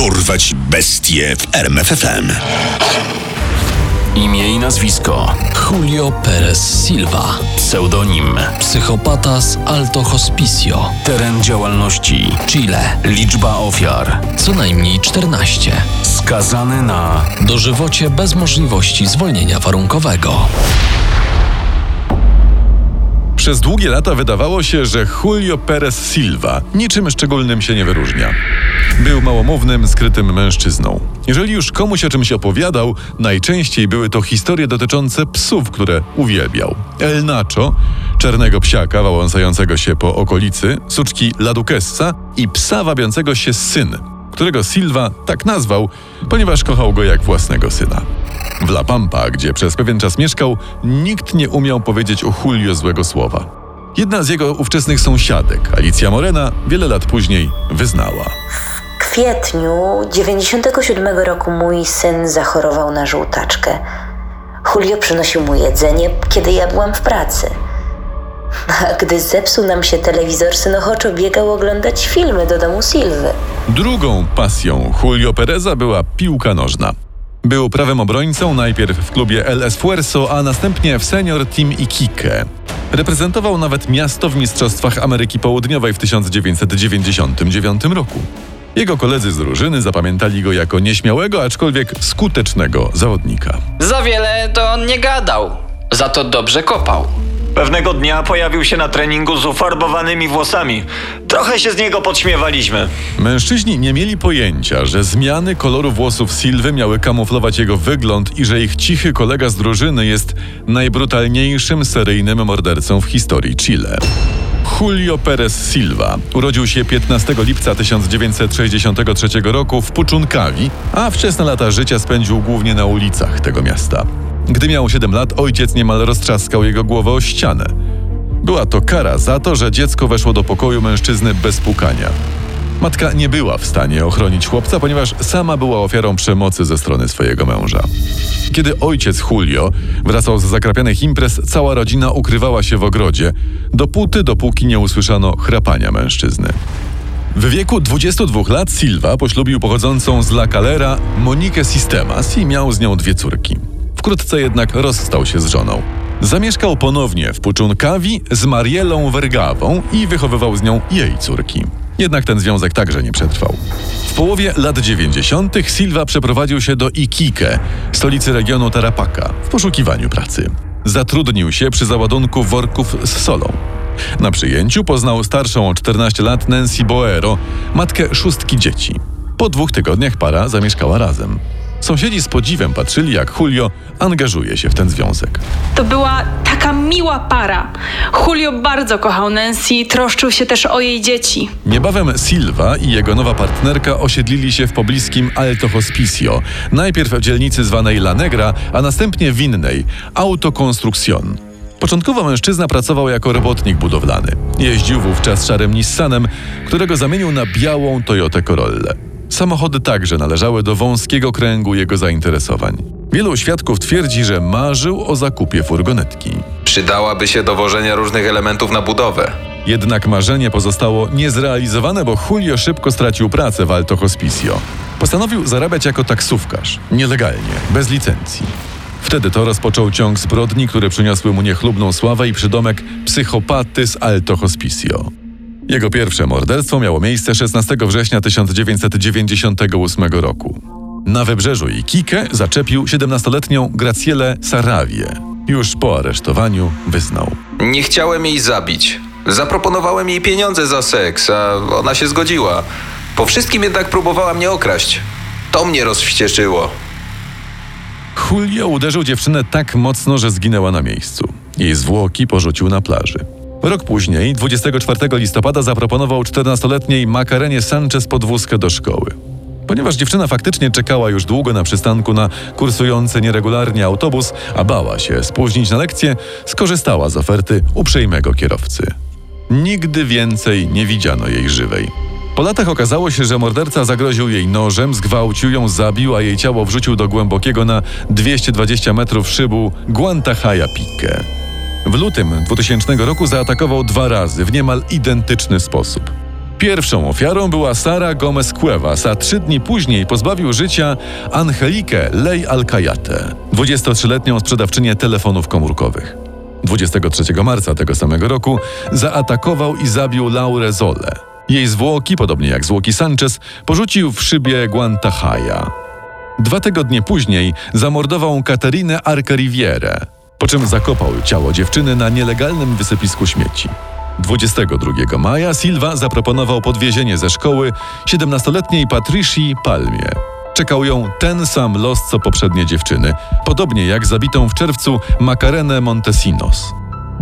Dorwać bestie w RMFFM. Imię i nazwisko. Julio Perez Silva. Pseudonim. Psychopata z Alto Hospicio. Teren działalności. Chile. Liczba ofiar. Co najmniej 14 Skazany na Dożywocie bez możliwości zwolnienia warunkowego Przez długie lata wydawało się, że Julio Perez Silva niczym szczególnym się nie wyróżnia. Był małomównym, skrytym mężczyzną. Jeżeli już komuś o czymś opowiadał, najczęściej były to historie dotyczące psów, które uwielbiał. El Nacho, czarnego psiaka wałąsającego się po okolicy, suczki La Duquessa i psa wabiącego się syn, którego Silva tak nazwał, ponieważ kochał go jak własnego syna. W La Pampa, gdzie przez pewien czas mieszkał, nikt nie umiał powiedzieć o Julio złego słowa. Jedna z jego ówczesnych sąsiadek, Alicja Morena, wiele lat później wyznała. W kwietniu 97 roku mój syn zachorował na żółtaczkę. Julio przynosił mu jedzenie, kiedy ja byłam w pracy. A gdy zepsuł nam się telewizor, syn ochoczo biegał oglądać filmy do domu Silwy. Drugą pasją Julio Pereza była piłka nożna. Był prawym obrońcą najpierw w klubie El Esfuerzo, a następnie w senior Team Iquique. Reprezentował nawet miasto w Mistrzostwach Ameryki Południowej w 1999 roku. Jego koledzy z drużyny zapamiętali go jako nieśmiałego, aczkolwiek skutecznego zawodnika. Za wiele to on nie gadał, za to dobrze kopał. Pewnego dnia pojawił się na treningu z ufarbowanymi włosami. Trochę się z niego podśmiewaliśmy. Mężczyźni nie mieli pojęcia, że zmiany koloru włosów Silwy miały kamuflować jego wygląd i że ich cichy kolega z drużyny jest najbrutalniejszym seryjnym mordercą w historii Chile. Julio Perez Silva urodził się 15 lipca 1963 roku w Puczunkawi, a wczesne lata życia spędził głównie na ulicach tego miasta. Gdy miał 7 lat, ojciec niemal roztrzaskał jego głowę o ścianę. Była to kara za to, że dziecko weszło do pokoju mężczyzny bez pukania. Matka nie była w stanie ochronić chłopca, ponieważ sama była ofiarą przemocy ze strony swojego męża. Kiedy ojciec Julio wracał z zakrapianych imprez, cała rodzina ukrywała się w ogrodzie, dopóty, dopóki nie usłyszano chrapania mężczyzny. W wieku 22 lat Silva poślubił pochodzącą z La Calera Monikę Sistemas i miał z nią dwie córki. Wkrótce jednak rozstał się z żoną. Zamieszkał ponownie w Puczunkawi z Marielą Vergawą i wychowywał z nią jej córki. Jednak ten związek także nie przetrwał. W połowie lat 90. Silva przeprowadził się do Iquique, stolicy regionu Tarapaka, w poszukiwaniu pracy. Zatrudnił się przy załadunku worków z solą. Na przyjęciu poznał starszą o 14 lat Nancy Boero, matkę szóstki dzieci. Po dwóch tygodniach para zamieszkała razem. Sąsiedzi z podziwem patrzyli, jak Julio angażuje się w ten związek. To była taka miła para. Julio bardzo kochał Nancy, troszczył się też o jej dzieci. Niebawem Silva i jego nowa partnerka osiedlili się w pobliskim Alto Hospicio, najpierw w dzielnicy zwanej La Negra, a następnie w innej Auto Construcción. Początkowo mężczyzna pracował jako robotnik budowlany. Jeździł wówczas szarym Nissanem, którego zamienił na białą Toyotę Corollę. Samochody także należały do wąskiego kręgu jego zainteresowań. Wielu świadków twierdzi, że marzył o zakupie furgonetki. Przydałaby się do wożenia różnych elementów na budowę. Jednak marzenie pozostało niezrealizowane, bo Julio szybko stracił pracę w Alto Hospicio. Postanowił zarabiać jako taksówkarz, nielegalnie, bez licencji. Wtedy to rozpoczął ciąg zbrodni, które przyniosły mu niechlubną sławę i przydomek psychopaty z Alto Hospicio. Jego pierwsze morderstwo miało miejsce 16 września 1998 roku. Na wybrzeżu Iquique zaczepił 17-letnią Gracielę Sarawię. Już po aresztowaniu wyznał. Nie chciałem jej zabić. Zaproponowałem jej pieniądze za seks, a ona się zgodziła. Po wszystkim jednak próbowała mnie okraść. To mnie rozwścieczyło. Julio uderzył dziewczynę tak mocno, że zginęła na miejscu. Jej zwłoki porzucił na plaży. Rok później, 24 listopada, zaproponował 14-letniej Makarenie Sanchez podwózkę do szkoły. Ponieważ dziewczyna faktycznie czekała już długo na przystanku na kursujący nieregularnie autobus, a bała się spóźnić na lekcję, skorzystała z oferty uprzejmego kierowcy. Nigdy więcej nie widziano jej żywej. Po latach okazało się, że morderca zagroził jej nożem, zgwałcił ją, zabił, a jej ciało wrzucił do głębokiego na 220 metrów szybu Guantajaya Pique. W lutym 2000 roku zaatakował dwa razy w niemal identyczny sposób. Pierwszą ofiarą była Sara Gomez Cuevas, a trzy dni później pozbawił życia Angelikę Lej Alcayate, 23-letnią sprzedawczynię telefonów komórkowych. 23 marca tego samego roku zaatakował i zabił Laurę Zole. Jej zwłoki, podobnie jak zwłoki Sanchez, porzucił w szybie Guantajaya. Dwa tygodnie później zamordował Katerinę Arca-Rivierę, po czym zakopał ciało dziewczyny na nielegalnym wysypisku śmieci. 22 maja Silva zaproponował podwiezienie ze szkoły 17-letniej Patricji Palmie. Czekał ją ten sam los co poprzednie dziewczyny, podobnie jak zabitą w czerwcu Macarenę Montesinos.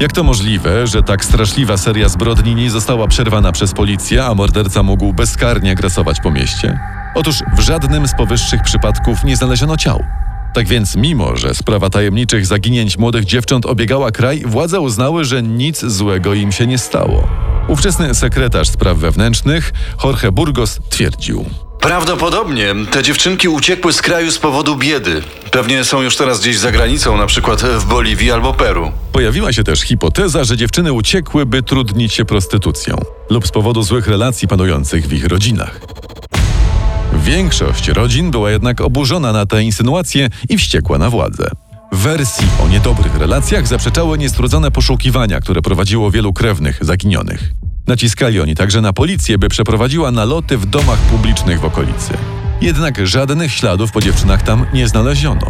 Jak to możliwe, że tak straszliwa seria zbrodni nie została przerwana przez policję, a morderca mógł bezkarnie grasować po mieście? Otóż w żadnym z powyższych przypadków nie znaleziono ciał. Tak więc, mimo że sprawa tajemniczych zaginięć młodych dziewcząt obiegała kraj, władze uznały, że nic złego im się nie stało. Ówczesny sekretarz spraw wewnętrznych, Jorge Burgos, twierdził. Prawdopodobnie te dziewczynki uciekły z kraju z powodu biedy. Pewnie są już teraz gdzieś za granicą, na przykład w Boliwii albo Peru. Pojawiła się też hipoteza, że dziewczyny uciekły, by trudnić się prostytucją lub z powodu złych relacji panujących w ich rodzinach. Większość rodzin była jednak oburzona na te insynuacje i wściekła na władzę. Wersji o niedobrych relacjach zaprzeczały niestrudzone poszukiwania, które prowadziło wielu krewnych zaginionych. Naciskali oni także na policję, by przeprowadziła naloty w domach publicznych w okolicy. Jednak żadnych śladów po dziewczynach tam nie znaleziono.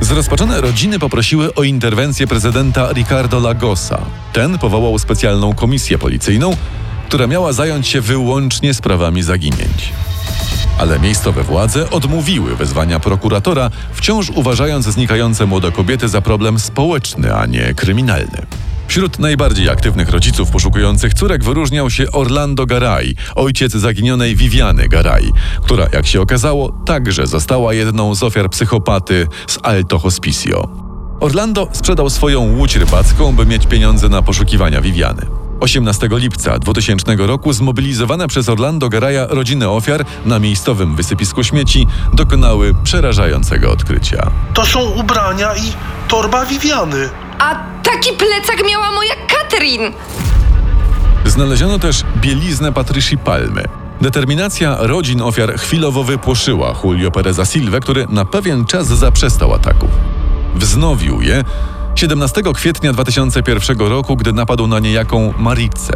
Zrozpaczone rodziny poprosiły o interwencję prezydenta Ricardo Lagosa. Ten powołał specjalną komisję policyjną, która miała zająć się wyłącznie sprawami zaginięć. Ale miejscowe władze odmówiły wezwania prokuratora, wciąż uważając znikające młode kobiety za problem społeczny, a nie kryminalny. Wśród najbardziej aktywnych rodziców poszukujących córek wyróżniał się Orlando Garay, ojciec zaginionej Viviany Garay, która, jak się okazało, także została jedną z ofiar psychopaty z Alto Hospicio. Orlando sprzedał swoją łódź rybacką, by mieć pieniądze na poszukiwania Viviany. 18 lipca 2000 roku zmobilizowane przez Orlando Garaya rodziny ofiar na miejscowym wysypisku śmieci dokonały przerażającego odkrycia. To są ubrania i torba Viviany. A taki plecak miała moja Katrin! Znaleziono też bieliznę Patrycji Palmy. Determinacja rodzin ofiar chwilowo wypłoszyła Julio Pereza Silva, który na pewien czas zaprzestał ataków. Wznowił je 17 kwietnia 2001 roku, gdy napadł na niejaką Maricę.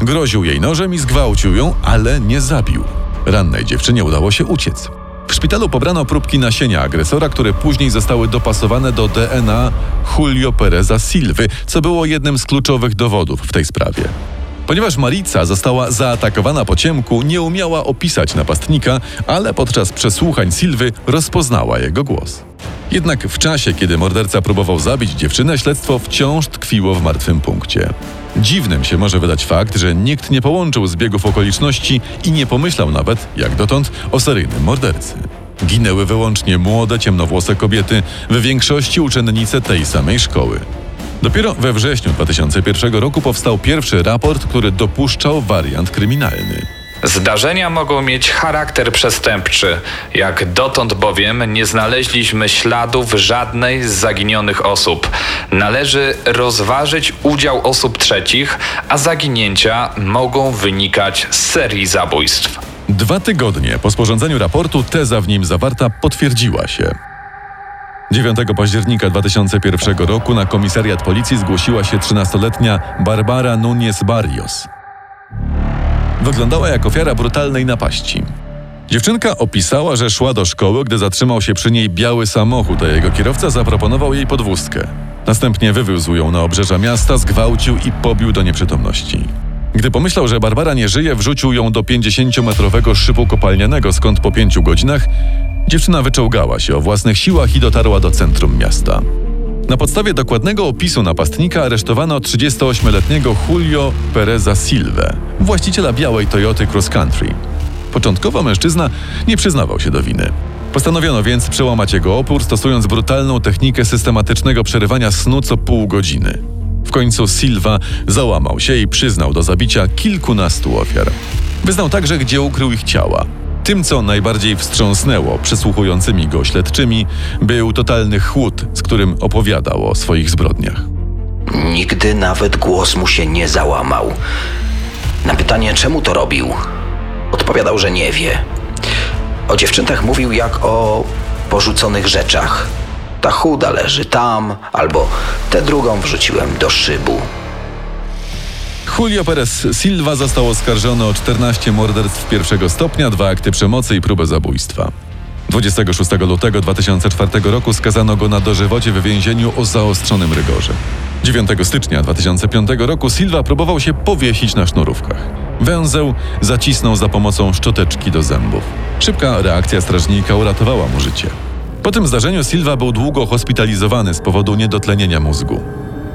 Groził jej nożem i zgwałcił ją, ale nie zabił. Rannej dziewczynie udało się uciec. W szpitalu pobrano próbki nasienia agresora, które później zostały dopasowane do DNA Julio Pereza Silwy, co było jednym z kluczowych dowodów w tej sprawie. Ponieważ Marica została zaatakowana po ciemku, nie umiała opisać napastnika, ale podczas przesłuchań Silwy rozpoznała jego głos. Jednak w czasie, kiedy morderca próbował zabić dziewczynę, śledztwo wciąż tkwiło w martwym punkcie. Dziwnym się może wydać fakt, że nikt nie połączył zbiegów okoliczności i nie pomyślał nawet, jak dotąd, o seryjnym mordercy. Ginęły wyłącznie młode, ciemnowłose kobiety, w większości uczennice tej samej szkoły. Dopiero we wrześniu 2001 roku powstał pierwszy raport, który dopuszczał wariant kryminalny. Zdarzenia mogą mieć charakter przestępczy. Jak dotąd bowiem nie znaleźliśmy śladów żadnej z zaginionych osób. Należy rozważyć udział osób trzecich, a zaginięcia mogą wynikać z serii zabójstw. Dwa tygodnie po sporządzeniu raportu teza w nim zawarta potwierdziła się. 9 października 2001 roku na komisariat policji zgłosiła się 13-letnia Barbara Núñez Barrios. Wyglądała jak ofiara brutalnej napaści. Dziewczynka opisała, że szła do szkoły, gdy zatrzymał się przy niej biały samochód, a jego kierowca zaproponował jej podwózkę. Następnie wywiózł ją na obrzeża miasta, zgwałcił i pobił do nieprzytomności. Gdy pomyślał, że Barbara nie żyje, wrzucił ją do 50-metrowego szybu kopalnianego, skąd po pięciu godzinach dziewczyna wyczołgała się o własnych siłach i dotarła do centrum miasta. Na podstawie dokładnego opisu napastnika aresztowano 38-letniego Julio Pereza Silve, właściciela białej Toyoty Cross Country. Początkowo mężczyzna nie przyznawał się do winy. Postanowiono więc przełamać jego opór, stosując brutalną technikę systematycznego przerywania snu co pół godziny. W końcu Silva załamał się i przyznał do zabicia kilkunastu ofiar. Wyznał także, gdzie ukrył ich ciała. Tym, co najbardziej wstrząsnęło przesłuchującymi go śledczymi, był totalny chłód, z którym opowiadał o swoich zbrodniach. Nigdy nawet głos mu się nie załamał. Na pytanie, czemu to robił, odpowiadał, że nie wie. O dziewczętach mówił jak o porzuconych rzeczach. Ta chuda leży tam, albo tę drugą wrzuciłem do szybu. Julio Perez Silva został oskarżony o 14 morderstw pierwszego stopnia, dwa akty przemocy i próbę zabójstwa. 26 lutego 2004 roku skazano go na dożywocie w więzieniu o zaostrzonym rygorze. 9 stycznia 2005 roku Silva próbował się powiesić na sznurówkach. Węzeł zacisnął za pomocą szczoteczki do zębów. Szybka reakcja strażnika uratowała mu życie. Po tym zdarzeniu Silva był długo hospitalizowany z powodu niedotlenienia mózgu.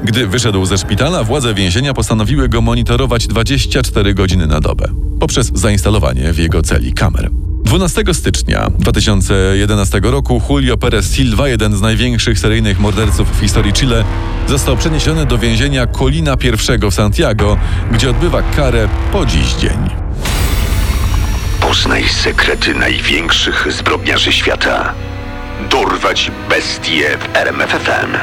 Gdy wyszedł ze szpitala, władze więzienia postanowiły go monitorować 24 godziny na dobę poprzez zainstalowanie w jego celi kamer. 12 stycznia 2011 roku Julio Perez Silva, jeden z największych seryjnych morderców w historii Chile, został przeniesiony do więzienia Colina I w Santiago, gdzie odbywa karę po dziś dzień. Poznaj sekrety największych zbrodniarzy świata. Dorwać bestie w RMFFM.